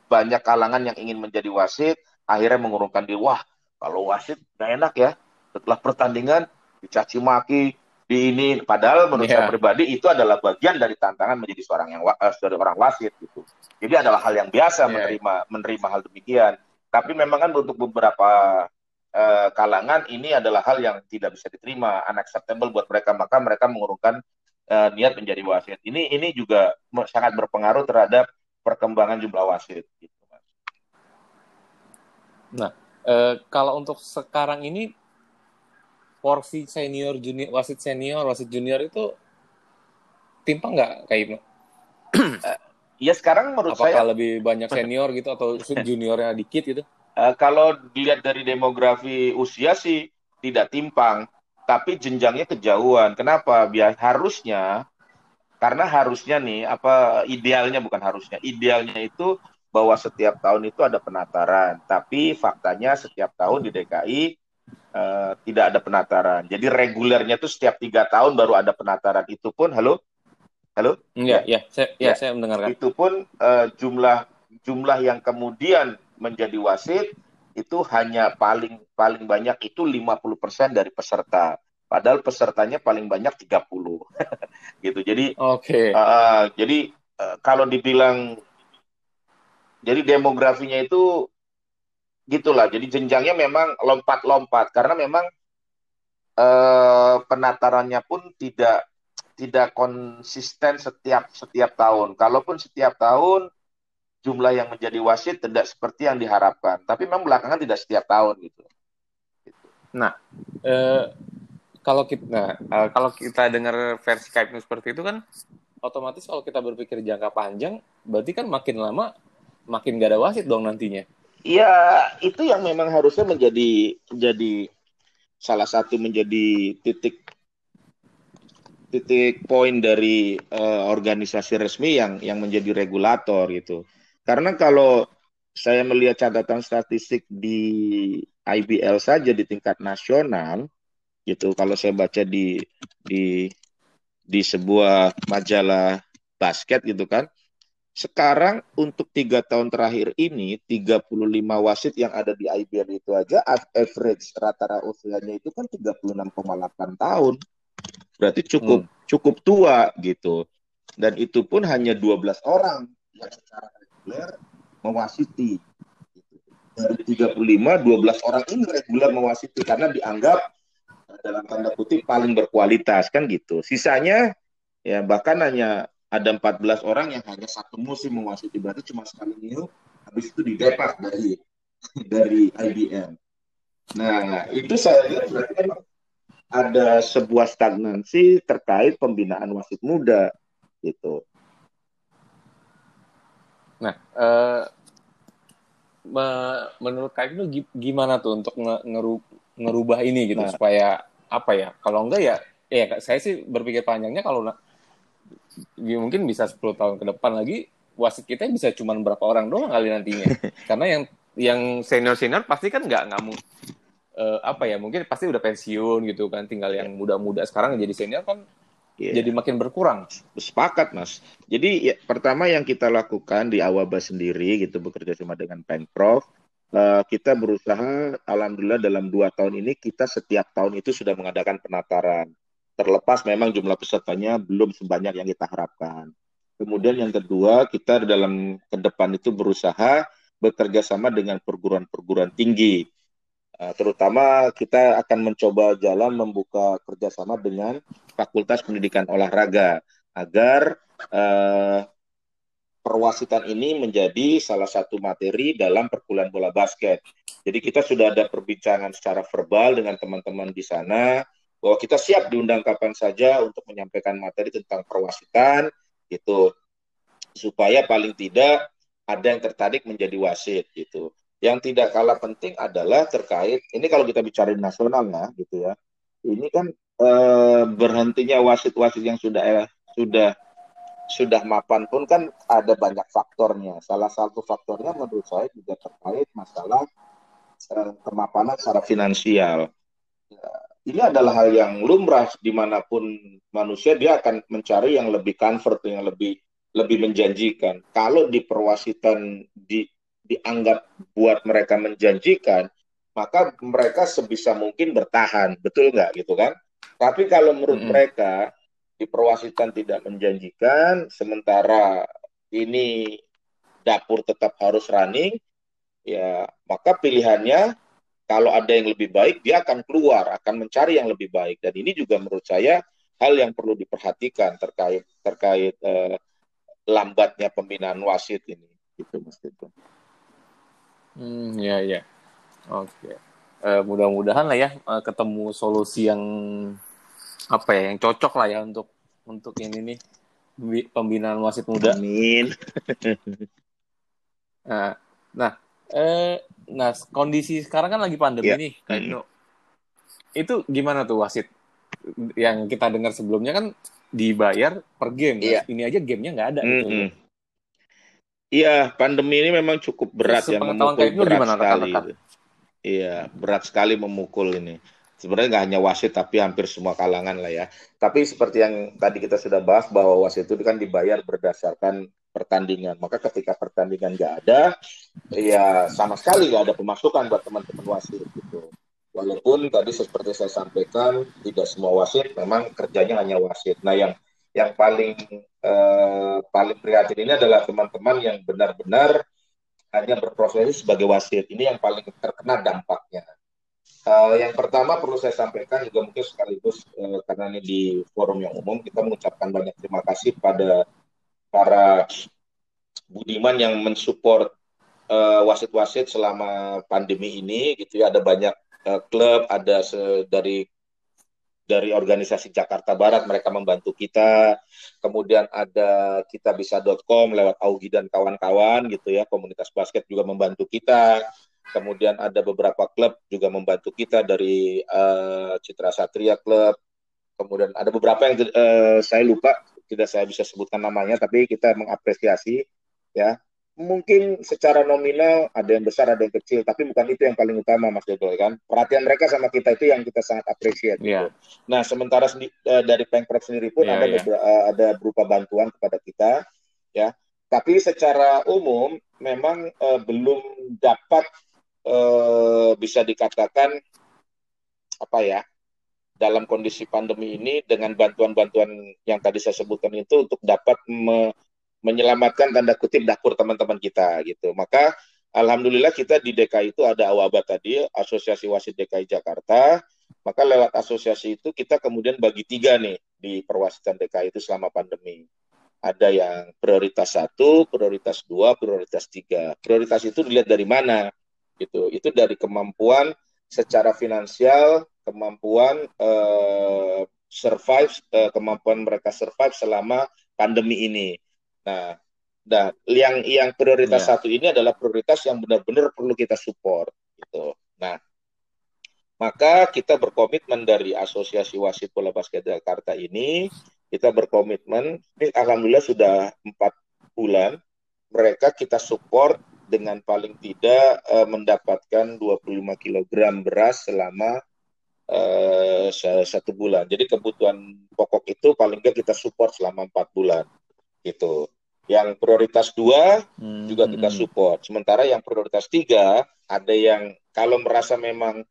banyak kalangan yang ingin menjadi wasit akhirnya mengurungkan diri. Wah, kalau wasit gak enak ya. Setelah pertandingan dicaci maki, di ini padahal menurut yeah. saya pribadi itu adalah bagian dari tantangan menjadi seorang yang uh, orang wasit gitu. Jadi adalah hal yang biasa yeah. menerima menerima hal demikian. Tapi memang kan untuk beberapa uh, kalangan ini adalah hal yang tidak bisa diterima, unacceptable buat mereka, maka mereka mengurungkan uh, niat menjadi wasit. Ini ini juga sangat berpengaruh terhadap perkembangan jumlah wasit. Gitu, Mas. Nah, uh, kalau untuk sekarang ini porsi senior junior wasit senior wasit junior itu timpang nggak kayak itu? ya sekarang menurut Apakah saya lebih banyak senior gitu atau juniornya dikit gitu? Uh, kalau dilihat dari demografi usia sih tidak timpang, tapi jenjangnya kejauhan. Kenapa? Biar harusnya karena harusnya nih apa idealnya bukan harusnya, idealnya itu bahwa setiap tahun itu ada penataran, tapi faktanya setiap tahun di DKI uh, eh, tidak ada penataran. Jadi regulernya itu setiap tiga tahun baru ada penataran. Itu pun, halo, halo, ya, ya, saya, ya, ya saya mendengarkan. Itu pun uh, jumlah jumlah yang kemudian menjadi wasit itu hanya paling paling banyak itu 50% dari peserta. Padahal pesertanya paling banyak 30. gitu. Jadi Oke. Okay. Uh, jadi uh, kalau dibilang jadi demografinya itu gitulah. Jadi jenjangnya memang lompat-lompat karena memang uh, penatarannya pun tidak tidak konsisten setiap setiap tahun. Kalaupun setiap tahun jumlah yang menjadi wasit tidak seperti yang diharapkan. Tapi memang belakangan tidak setiap tahun gitu. Nah, eh, kalau kita nah, eh, kalau kita dengar versi Skype seperti itu kan otomatis kalau kita berpikir jangka panjang berarti kan makin lama makin gak ada wasit dong nantinya. Iya, itu yang memang harusnya menjadi menjadi salah satu menjadi titik titik poin dari uh, organisasi resmi yang yang menjadi regulator gitu. Karena kalau saya melihat catatan statistik di IBL saja di tingkat nasional, gitu kalau saya baca di di di sebuah majalah basket gitu kan sekarang untuk tiga tahun terakhir ini 35 wasit yang ada di IBL itu aja average rata-rata usianya itu kan 36,8 tahun. Berarti cukup hmm. cukup tua gitu. Dan itu pun hanya 12 orang yang secara reguler mewasiti. Dari 35 12 orang ini reguler mewasiti karena dianggap dalam tanda kutip paling berkualitas kan gitu. Sisanya ya bahkan hanya ada 14 orang yang hanya satu musim menguasai berarti cuma sekali new habis itu didepak dari dari IBM. Nah, itu saya lihat berarti kan ada sebuah stagnansi terkait pembinaan wasit muda gitu. Nah, uh, me menurut Kak itu gimana tuh untuk ngeru ngerubah ini gitu nah. supaya apa ya? Kalau enggak ya ya saya sih berpikir panjangnya kalau ya mungkin bisa 10 tahun ke depan lagi wasit kita bisa cuma berapa orang doang kali nantinya. Karena yang yang senior senior pasti kan nggak nggak uh, apa ya mungkin pasti udah pensiun gitu kan. Tinggal yang muda-muda sekarang jadi senior kan yeah. jadi makin berkurang. Sepakat mas. Jadi ya, pertama yang kita lakukan di Awaba sendiri gitu bekerja sama dengan pemprov uh, kita berusaha alhamdulillah dalam dua tahun ini kita setiap tahun itu sudah mengadakan penataran terlepas memang jumlah pesertanya belum sebanyak yang kita harapkan. Kemudian yang kedua, kita dalam ke depan itu berusaha bekerja sama dengan perguruan-perguruan tinggi. Uh, terutama kita akan mencoba jalan membuka kerjasama dengan Fakultas Pendidikan Olahraga agar uh, perwasitan ini menjadi salah satu materi dalam perkuliahan bola basket. Jadi kita sudah ada perbincangan secara verbal dengan teman-teman di sana bahwa kita siap diundang kapan saja untuk menyampaikan materi tentang perwasitan gitu supaya paling tidak ada yang tertarik menjadi wasit gitu. Yang tidak kalah penting adalah terkait ini kalau kita bicara nasional ya gitu ya. Ini kan eh, berhentinya wasit-wasit yang sudah eh, sudah sudah mapan pun kan ada banyak faktornya. Salah satu faktornya menurut saya juga terkait masalah eh, kemapanan secara finansial. Ya, ini adalah hal yang lumrah di mana pun manusia dia akan mencari yang lebih comfort yang lebih lebih menjanjikan. Kalau di perwasitan di dianggap buat mereka menjanjikan maka mereka sebisa mungkin bertahan. Betul nggak? Gitu kan? Tapi kalau menurut mm -hmm. mereka di perwasitan tidak menjanjikan sementara ini dapur tetap harus running ya maka pilihannya kalau ada yang lebih baik dia akan keluar akan mencari yang lebih baik. Dan ini juga menurut saya hal yang perlu diperhatikan terkait terkait eh, lambatnya pembinaan wasit ini. Gitu mas itu hmm ya ya. Oke. Uh, mudah-mudahan lah ya uh, ketemu solusi yang apa ya yang cocok lah ya untuk untuk ini nih pembinaan wasit muda. Amin. Nah nah eh nah kondisi sekarang kan lagi pandemi yeah. nih mm. itu gimana tuh wasit yang kita dengar sebelumnya kan dibayar per game yeah. ini aja gamenya nggak ada mm -hmm. gitu Iya, pandemi ini memang cukup berat ya, memukul berat gimana, sekali. Iya, berat sekali memukul ini. Sebenarnya nggak hanya wasit, tapi hampir semua kalangan lah ya. Tapi seperti yang tadi kita sudah bahas bahwa wasit itu kan dibayar berdasarkan pertandingan. Maka ketika pertandingan nggak ada, ya sama sekali nggak ada pemasukan buat teman-teman wasit gitu. Walaupun tadi seperti saya sampaikan, tidak semua wasit memang kerjanya hanya wasit. Nah, yang yang paling eh, paling prihatin ini adalah teman-teman yang benar-benar hanya berprofesi sebagai wasit. Ini yang paling terkena dampaknya. Uh, yang pertama perlu saya sampaikan juga mungkin sekaligus uh, karena ini di forum yang umum kita mengucapkan banyak terima kasih pada para budiman yang mensupport uh, wasit-wasit selama pandemi ini gitu ya. Ada banyak uh, klub ada dari dari organisasi Jakarta Barat mereka membantu kita. Kemudian ada kitabisa.com lewat Augi dan kawan-kawan gitu ya. Komunitas basket juga membantu kita. Kemudian ada beberapa klub juga membantu kita dari uh, Citra Satria Club. Kemudian ada beberapa yang uh, saya lupa tidak saya bisa sebutkan namanya tapi kita mengapresiasi ya mungkin secara nominal ada yang besar ada yang kecil tapi bukan itu yang paling utama Mas Dodo kan perhatian mereka sama kita itu yang kita sangat apresiasi yeah. nah sementara uh, dari Pengprov sendiri pun yeah, ada yeah. uh, ada berupa bantuan kepada kita ya tapi secara umum memang uh, belum dapat uh, bisa dikatakan apa ya dalam kondisi pandemi ini dengan bantuan-bantuan yang tadi saya sebutkan itu untuk dapat me menyelamatkan tanda kutip dapur teman-teman kita gitu. Maka alhamdulillah kita di DKI itu ada awaba tadi Asosiasi Wasit DKI Jakarta. Maka lewat asosiasi itu kita kemudian bagi tiga nih di perwasitan DKI itu selama pandemi. Ada yang prioritas satu, prioritas dua, prioritas tiga. Prioritas itu dilihat dari mana? Gitu. Itu dari kemampuan secara finansial, kemampuan uh, survive, uh, kemampuan mereka survive selama pandemi ini. Nah, nah yang yang prioritas yeah. satu ini adalah prioritas yang benar-benar perlu kita support gitu. Nah, maka kita berkomitmen dari Asosiasi Wasit Bola Basket Jakarta ini, kita berkomitmen, ini alhamdulillah sudah empat bulan, mereka kita support dengan paling tidak uh, mendapatkan 25 kg beras selama uh, satu bulan. Jadi kebutuhan pokok itu paling tidak kita support selama empat bulan gitu. Yang prioritas dua hmm. juga kita hmm. support. Sementara yang prioritas tiga ada yang kalau merasa memang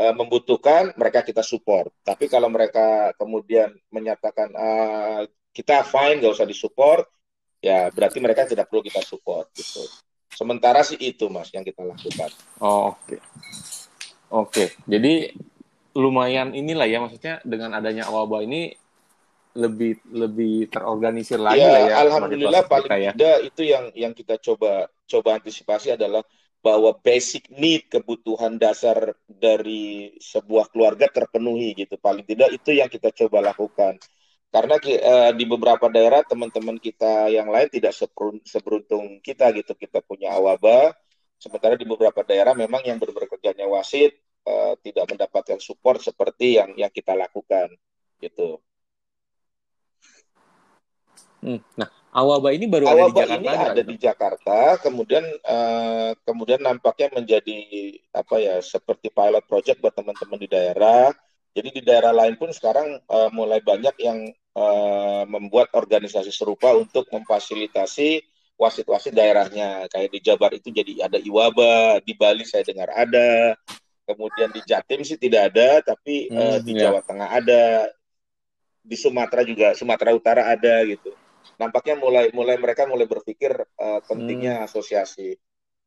uh, membutuhkan mereka kita support. Tapi kalau mereka kemudian menyatakan uh, kita fine nggak usah disupport, ya berarti mereka tidak perlu kita support gitu. Sementara sih itu mas yang kita lakukan. Oh oke. Okay. Oke, okay. jadi lumayan inilah ya maksudnya dengan adanya wabah ini lebih lebih terorganisir lagi ya, lah ya. Alhamdulillah paling ya. tidak itu yang yang kita coba coba antisipasi adalah bahwa basic need kebutuhan dasar dari sebuah keluarga terpenuhi gitu paling tidak itu yang kita coba lakukan karena uh, di beberapa daerah teman-teman kita yang lain tidak seberuntung kita gitu kita punya awaba sementara di beberapa daerah memang yang bekerjanya wasit uh, tidak mendapatkan support seperti yang yang kita lakukan gitu Hmm. Nah, Awaba ini baru Awaba ada di Jakarta. ini ada di Jakarta, kemudian uh, kemudian nampaknya menjadi apa ya seperti pilot project buat teman-teman di daerah. Jadi di daerah lain pun sekarang uh, mulai banyak yang uh, membuat organisasi serupa untuk memfasilitasi wasit-wasit daerahnya. Kayak di Jabar itu jadi ada Iwaba, di Bali saya dengar ada, kemudian di Jatim sih tidak ada, tapi hmm, uh, di iya. Jawa Tengah ada, di Sumatera juga, Sumatera Utara ada gitu nampaknya mulai mulai mereka mulai berpikir uh, pentingnya hmm. asosiasi.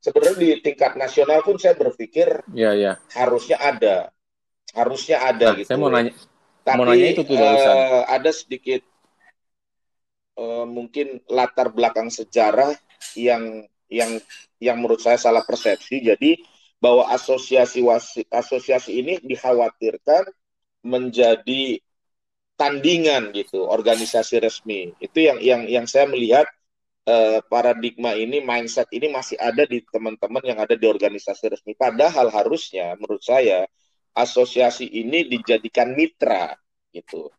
Sebenarnya di tingkat nasional pun saya berpikir ya, ya. harusnya ada, harusnya ada nah, gitu. Saya mau nanya, Tapi mau nanya itu tuh uh, ada sedikit uh, mungkin latar belakang sejarah yang yang yang menurut saya salah persepsi. Jadi bahwa asosiasi wasi, asosiasi ini dikhawatirkan menjadi tandingan gitu, organisasi resmi. Itu yang yang yang saya melihat uh, paradigma ini, mindset ini masih ada di teman-teman yang ada di organisasi resmi. Padahal harusnya menurut saya asosiasi ini dijadikan mitra gitu.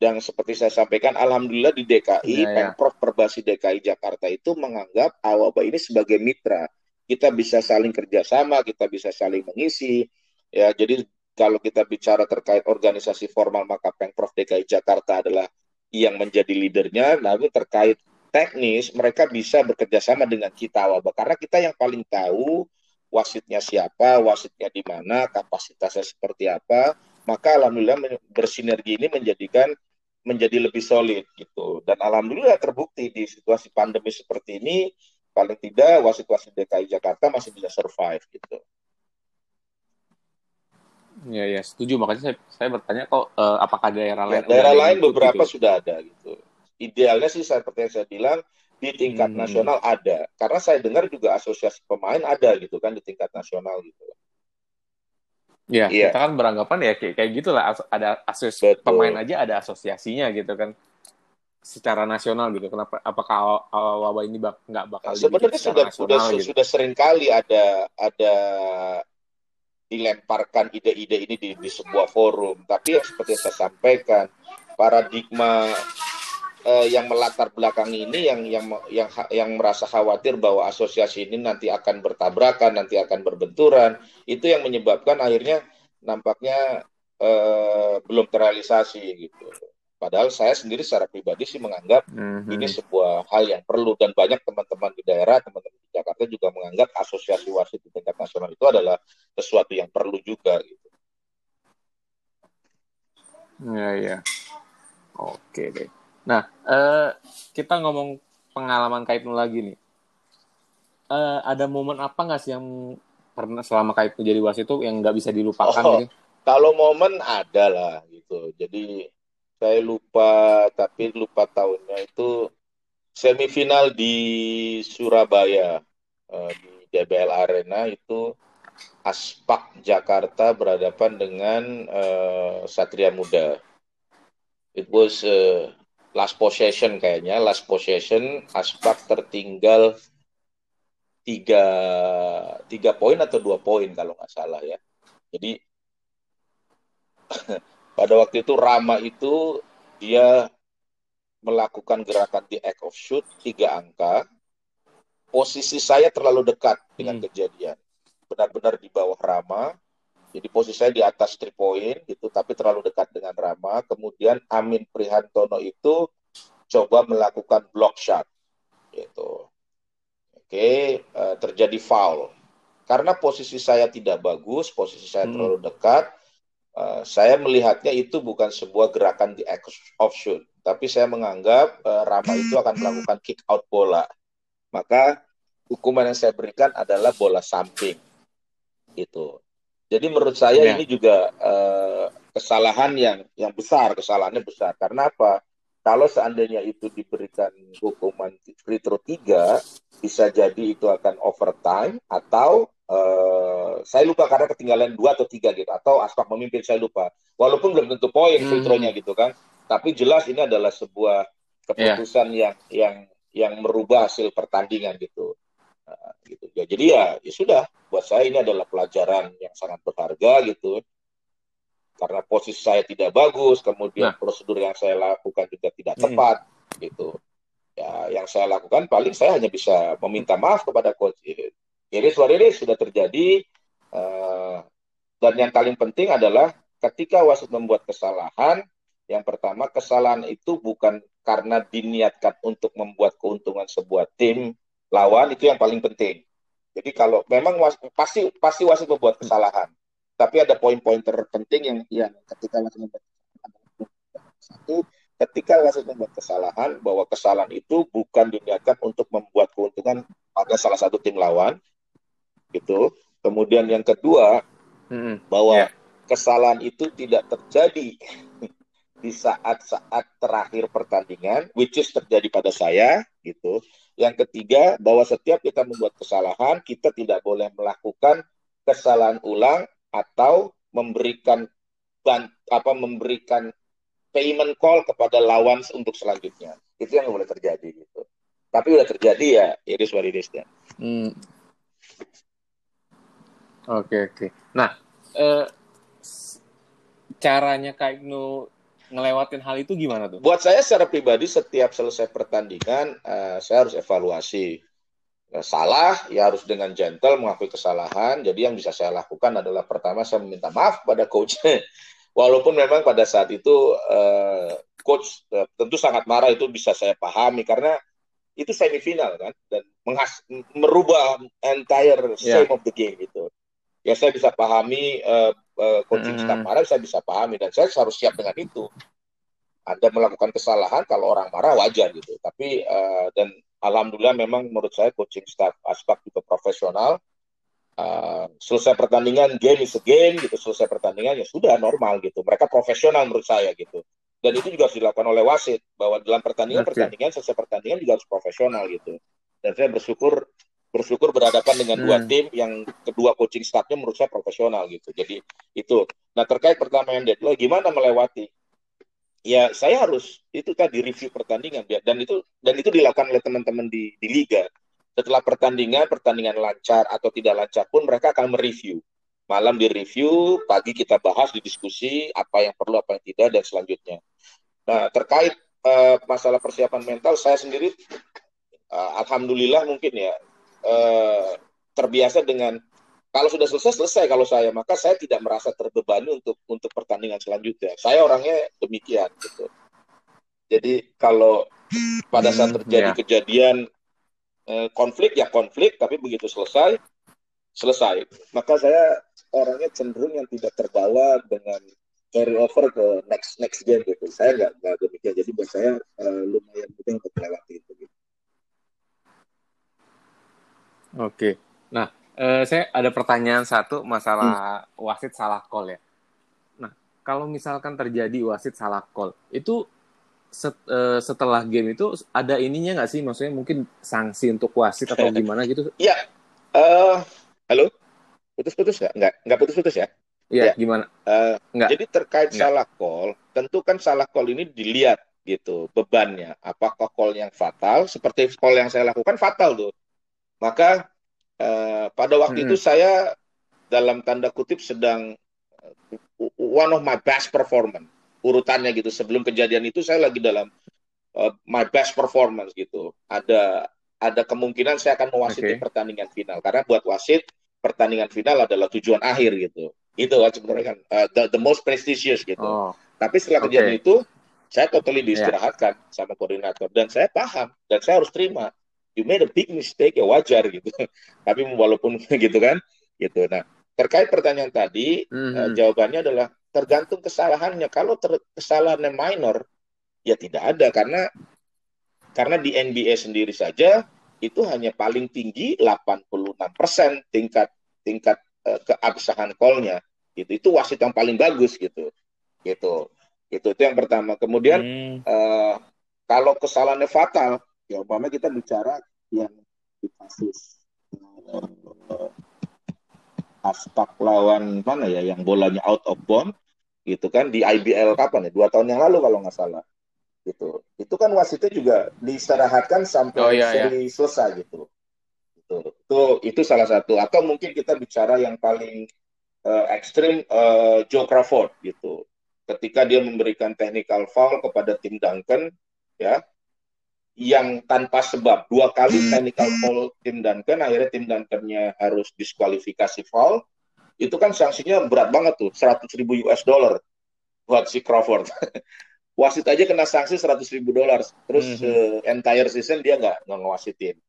Dan seperti saya sampaikan, alhamdulillah di DKI, ya, ya. Pemprov Perbasi DKI Jakarta itu menganggap Awaba ini sebagai mitra. Kita bisa saling kerjasama, kita bisa saling mengisi. Ya, jadi kalau kita bicara terkait organisasi formal maka Pemprov DKI Jakarta adalah yang menjadi leadernya. Lalu terkait teknis mereka bisa bekerja sama dengan kita wabah karena kita yang paling tahu wasitnya siapa, wasitnya di mana, kapasitasnya seperti apa. Maka alhamdulillah bersinergi ini menjadikan menjadi lebih solid gitu. Dan alhamdulillah terbukti di situasi pandemi seperti ini paling tidak wasit-wasit DKI Jakarta masih bisa survive gitu. Ya, ya, setuju. Makanya saya, saya bertanya kok uh, apakah daerah ya, lain? daerah lain beberapa gitu? sudah ada gitu. Idealnya sih seperti yang saya bilang di tingkat hmm. nasional ada. Karena saya dengar juga asosiasi pemain ada gitu kan di tingkat nasional gitu. Ya, ya. kita kan beranggapan ya kayak, kayak gitulah ada asosiasi pemain aja ada asosiasinya gitu kan secara nasional gitu. Kenapa? Apakah wabah ini bak nggak bakal? Sebenarnya sudah sudah gitu? sudah sering kali ada ada dilemparkan ide-ide ini di, di sebuah forum. Tapi yang seperti saya sampaikan, paradigma uh, yang melatar belakang ini yang yang yang yang merasa khawatir bahwa asosiasi ini nanti akan bertabrakan, nanti akan berbenturan, itu yang menyebabkan akhirnya nampaknya uh, belum terrealisasi gitu. Padahal saya sendiri secara pribadi sih menganggap mm-hmm. ini sebuah hal yang perlu dan banyak teman-teman di daerah, teman-teman di Jakarta juga menganggap asosiasi wasit di tingkat nasional itu adalah sesuatu yang perlu juga gitu. Ya ya. Oke deh. Nah, uh, kita ngomong pengalaman Kaipnu lagi nih. Uh, ada momen apa nggak sih yang pernah selama Kaipnu jadi wasit itu yang nggak bisa dilupakan? Oh, gitu? Kalau momen ada lah gitu. Jadi saya lupa tapi lupa tahunnya itu semifinal di Surabaya uh, di DBL Arena itu Aspak Jakarta berhadapan dengan uh, Satria Muda. It was uh, last possession kayaknya, last possession Aspak tertinggal tiga tiga poin atau dua poin kalau nggak salah ya. Jadi pada waktu itu Rama itu dia melakukan gerakan di act of shoot tiga angka. Posisi saya terlalu dekat dengan hmm. kejadian. Benar-benar di bawah Rama. Jadi posisi saya di atas three point gitu, tapi terlalu dekat dengan Rama. Kemudian Amin Prihantono itu coba melakukan block shot, gitu. Oke, uh, terjadi foul. Karena posisi saya tidak bagus, posisi saya hmm. terlalu dekat, Uh, saya melihatnya itu bukan sebuah gerakan di off shoot, tapi saya menganggap uh, Rama itu akan melakukan kick out bola. Maka hukuman yang saya berikan adalah bola samping. Itu. Jadi menurut saya ya. ini juga uh, kesalahan yang yang besar, kesalahannya besar. Karena apa? Kalau seandainya itu diberikan hukuman free throw 3, bisa jadi itu akan overtime atau Uh, saya lupa karena ketinggalan dua atau tiga gitu atau Aspak memimpin saya lupa walaupun belum tentu poin hmm. free gitu kan tapi jelas ini adalah sebuah keputusan yeah. yang yang yang merubah hasil pertandingan gitu uh, gitu ya jadi ya ya sudah buat saya ini adalah pelajaran yang sangat berharga gitu karena posisi saya tidak bagus kemudian nah. prosedur yang saya lakukan juga tidak hmm. tepat hmm. gitu ya yang saya lakukan paling saya hanya bisa meminta maaf kepada coach Iris Wariris sudah terjadi uh, dan yang paling penting adalah ketika wasit membuat kesalahan, yang pertama kesalahan itu bukan karena diniatkan untuk membuat keuntungan sebuah tim lawan itu yang paling penting. Jadi kalau memang wasit, pasti pasti wasit membuat kesalahan, tapi ada poin-poin terpenting yang yang ketika wasit membuat satu ketika wasit membuat kesalahan bahwa kesalahan itu bukan diniatkan untuk membuat keuntungan pada salah satu tim lawan, gitu. Kemudian yang kedua hmm. bahwa yeah. kesalahan itu tidak terjadi di saat-saat terakhir pertandingan, which is terjadi pada saya, gitu. Yang ketiga bahwa setiap kita membuat kesalahan, kita tidak boleh melakukan kesalahan ulang atau memberikan ban, apa memberikan payment call kepada lawan untuk selanjutnya. Itu yang boleh terjadi gitu. Tapi udah terjadi ya, iris waridis ya. Hmm. Oke oke. Nah, eh, caranya Kak Ibnu ngelewatin hal itu gimana tuh? Buat saya secara pribadi setiap selesai pertandingan uh, saya harus evaluasi. Nah, salah ya harus dengan gentle mengakui kesalahan. Jadi yang bisa saya lakukan adalah pertama saya meminta maaf pada coach. Walaupun memang pada saat itu uh, coach uh, tentu sangat marah itu bisa saya pahami karena itu semifinal kan dan menghas merubah entire yeah. of the game itu ya saya bisa pahami uh, uh, coaching mm -hmm. staff marah saya bisa pahami dan saya harus siap dengan itu. Anda melakukan kesalahan kalau orang marah wajar gitu. Tapi uh, dan alhamdulillah memang menurut saya coaching staff aspek juga profesional. Uh, selesai pertandingan game is a game gitu. Selesai pertandingan ya sudah normal gitu. Mereka profesional menurut saya gitu. Dan itu juga harus dilakukan oleh wasit bahwa dalam pertandingan okay. pertandingan selesai pertandingan juga harus profesional gitu. Dan saya bersyukur bersyukur berhadapan dengan hmm. dua tim yang kedua coaching staffnya menurut saya profesional gitu. Jadi itu. Nah terkait pertanyaan deadline gimana melewati? Ya saya harus itu tadi review pertandingan dan itu dan itu dilakukan oleh teman-teman di, di liga. Setelah pertandingan pertandingan lancar atau tidak lancar pun mereka akan mereview. Malam di review, pagi kita bahas di diskusi apa yang perlu apa yang tidak dan selanjutnya. Nah terkait uh, masalah persiapan mental saya sendiri uh, alhamdulillah mungkin ya uh, terbiasa dengan kalau sudah selesai selesai kalau saya. Maka saya tidak merasa terbebani untuk untuk pertandingan selanjutnya. Saya orangnya demikian gitu. Jadi kalau pada saat hmm, terjadi yeah. kejadian eh, konflik ya konflik. Tapi begitu selesai selesai. Maka saya orangnya cenderung yang tidak terbawa dengan carry over ke next next game gitu. Saya nggak nggak demikian. Jadi buat saya uh, lumayan mudah untuk melewati itu gitu. Oke nah uh, saya ada pertanyaan satu masalah hmm. wasit salah call ya nah kalau misalkan terjadi wasit salah call itu set, uh, setelah game itu ada ininya nggak sih maksudnya mungkin sanksi untuk wasit atau gimana gitu iya uh, halo putus-putus nggak nggak nggak putus-putus ya Iya, ya. gimana? Uh, Jadi terkait Enggak. salah call, tentu kan salah call ini dilihat gitu bebannya. Apakah call yang fatal? Seperti call yang saya lakukan fatal tuh. Maka uh, pada waktu hmm. itu saya dalam tanda kutip sedang uh, one of my best performance urutannya gitu. Sebelum kejadian itu saya lagi dalam uh, my best performance gitu. Ada ada kemungkinan saya akan mewasiti okay. pertandingan final karena buat wasit pertandingan final adalah tujuan akhir gitu itu kan sebenarnya kan uh, the, the most prestigious gitu. Oh. Tapi setelah okay. kejadian itu saya totally diistirahatkan yeah. sama koordinator dan saya paham dan saya harus terima. You made a big mistake ya wajar gitu. Tapi walaupun gitu kan gitu. Nah terkait pertanyaan tadi mm-hmm. uh, jawabannya adalah tergantung kesalahannya. Kalau ter- kesalahannya minor ya tidak ada karena karena di NBA sendiri saja itu hanya paling tinggi 86% tingkat tingkat uh, keabsahan call-nya gitu itu wasit yang paling bagus gitu gitu itu itu yang pertama kemudian hmm. uh, kalau kesalahannya fatal ya umpamanya kita bicara yang di kasus uh, Aspak lawan mana ya yang bolanya out of bound gitu kan di IBL kapan ya? Dua tahun yang lalu kalau nggak salah gitu. Itu kan wasitnya juga diistirahatkan sampai oh, iya, iya. seri iya. selesai gitu. Itu itu itu salah satu. Atau mungkin kita bicara yang paling uh, ekstrim uh, Joe Crawford gitu. Ketika dia memberikan technical foul kepada tim Duncan ya yang tanpa sebab. Dua kali hmm. technical foul tim Duncan akhirnya tim Duncannya harus diskualifikasi foul. Itu kan sanksinya berat banget tuh 100 ribu US dollar buat si Crawford. Wasit aja kena sanksi 100 ribu dolar terus mm -hmm. uh, entire season dia nggak ngewasitin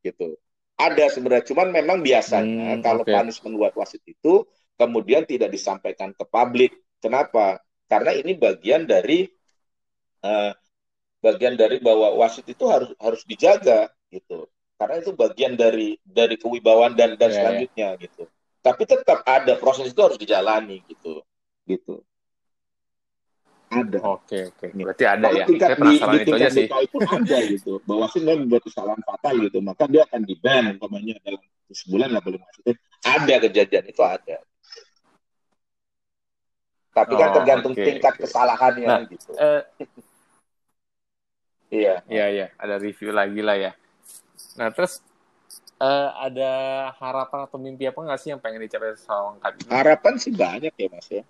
gitu. Ada sebenarnya cuman memang biasanya mm, kalau okay. punishment buat wasit itu kemudian tidak disampaikan ke publik. Kenapa? Karena ini bagian dari uh, bagian dari bahwa wasit itu harus harus dijaga gitu karena itu bagian dari dari kewibawaan dan dan yeah, ya. selanjutnya yeah. gitu tapi tetap ada proses itu harus dijalani gitu gitu ada. Oke, oke. Berarti ada Kalau ya. Tingkat Saya di, di itu aja sih. pun ada gitu. Bahwa sih membuat kesalahan fatal gitu, maka dia akan di ban umpamanya dalam sebulan lah boleh masuk. Ada kejadian itu ada. Tapi kan oh, kan tergantung okay, tingkat okay. kesalahannya nah, gitu. Uh, iya. Iya, iya. Ada review lagi lah ya. Nah, terus uh, ada harapan atau mimpi apa nggak sih yang pengen dicapai sama Kak? Harapan sih banyak ya, Mas ya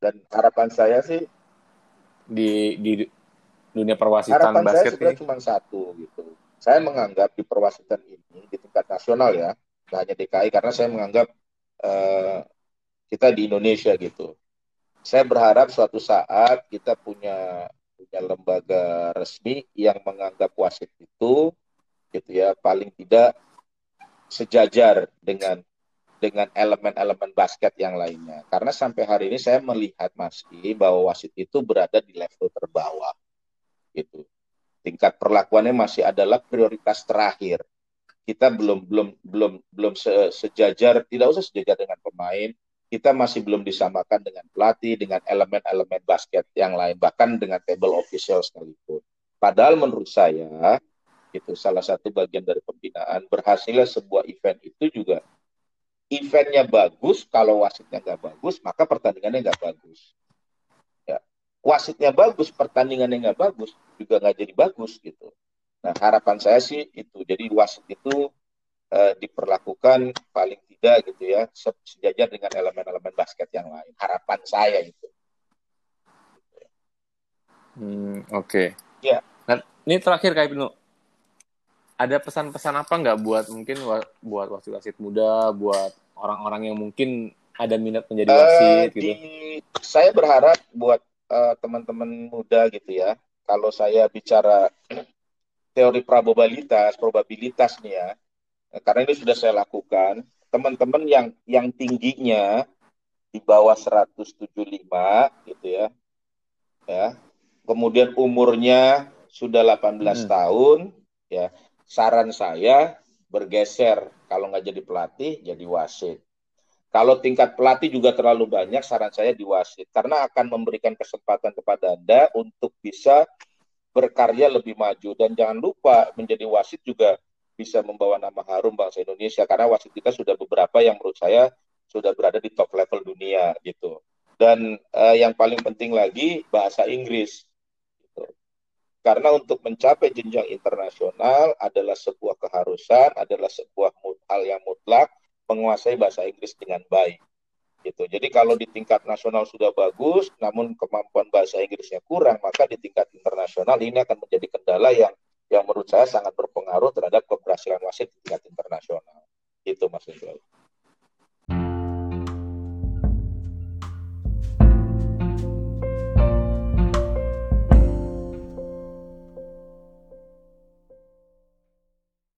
dan harapan saya sih di di dunia perwasitan harapan basket saya ini cuma satu gitu saya menganggap di perwasitan ini di tingkat nasional ya tidak hanya DKI karena saya menganggap uh, kita di Indonesia gitu saya berharap suatu saat kita punya punya lembaga resmi yang menganggap wasit itu gitu ya paling tidak sejajar dengan dengan elemen-elemen basket yang lainnya. Karena sampai hari ini saya melihat masih bahwa wasit itu berada di level terbawah. Gitu. Tingkat perlakuannya masih adalah prioritas terakhir. Kita belum belum belum belum se sejajar, tidak usah sejajar dengan pemain. Kita masih belum disamakan dengan pelatih, dengan elemen-elemen basket yang lain, bahkan dengan table official sekalipun. Padahal menurut saya itu salah satu bagian dari pembinaan berhasilnya sebuah event itu juga eventnya bagus, kalau wasitnya nggak bagus, maka pertandingannya nggak bagus. Ya. Wasitnya bagus, pertandingannya nggak bagus, juga nggak jadi bagus gitu. Nah harapan saya sih itu, jadi wasit itu eh, diperlakukan paling tidak gitu ya, sejajar dengan elemen-elemen basket yang lain. Harapan saya itu. Hmm, oke. Okay. Ya. Nah, ini terakhir Kak Ibnu. Ada pesan-pesan apa nggak buat mungkin buat wasit-wasit muda, buat orang-orang yang mungkin ada minat menjadi wasit uh, gitu? Di, saya berharap buat uh, teman-teman muda gitu ya. Kalau saya bicara teori probabilitas, probabilitas nih ya. Karena ini sudah saya lakukan. Teman-teman yang yang tingginya di bawah 175 gitu ya. Ya. Kemudian umurnya sudah 18 hmm. tahun ya. Saran saya bergeser kalau nggak jadi pelatih jadi wasit kalau tingkat pelatih juga terlalu banyak, saran saya di wasit karena akan memberikan kesempatan kepada Anda untuk bisa berkarya lebih maju dan jangan lupa menjadi wasit juga bisa membawa nama harum bangsa Indonesia karena wasit kita sudah beberapa yang menurut saya sudah berada di top level dunia gitu. Dan uh, yang paling penting lagi bahasa Inggris. Gitu. Karena untuk mencapai jenjang internasional adalah sebuah keharusan, adalah sebuah hal yang mutlak menguasai bahasa Inggris dengan baik. Gitu. Jadi kalau di tingkat nasional sudah bagus, namun kemampuan bahasa Inggrisnya kurang, maka di tingkat internasional ini akan menjadi kendala yang yang menurut saya sangat berpengaruh terhadap keberhasilan wasit di tingkat internasional. Itu Mas Indra.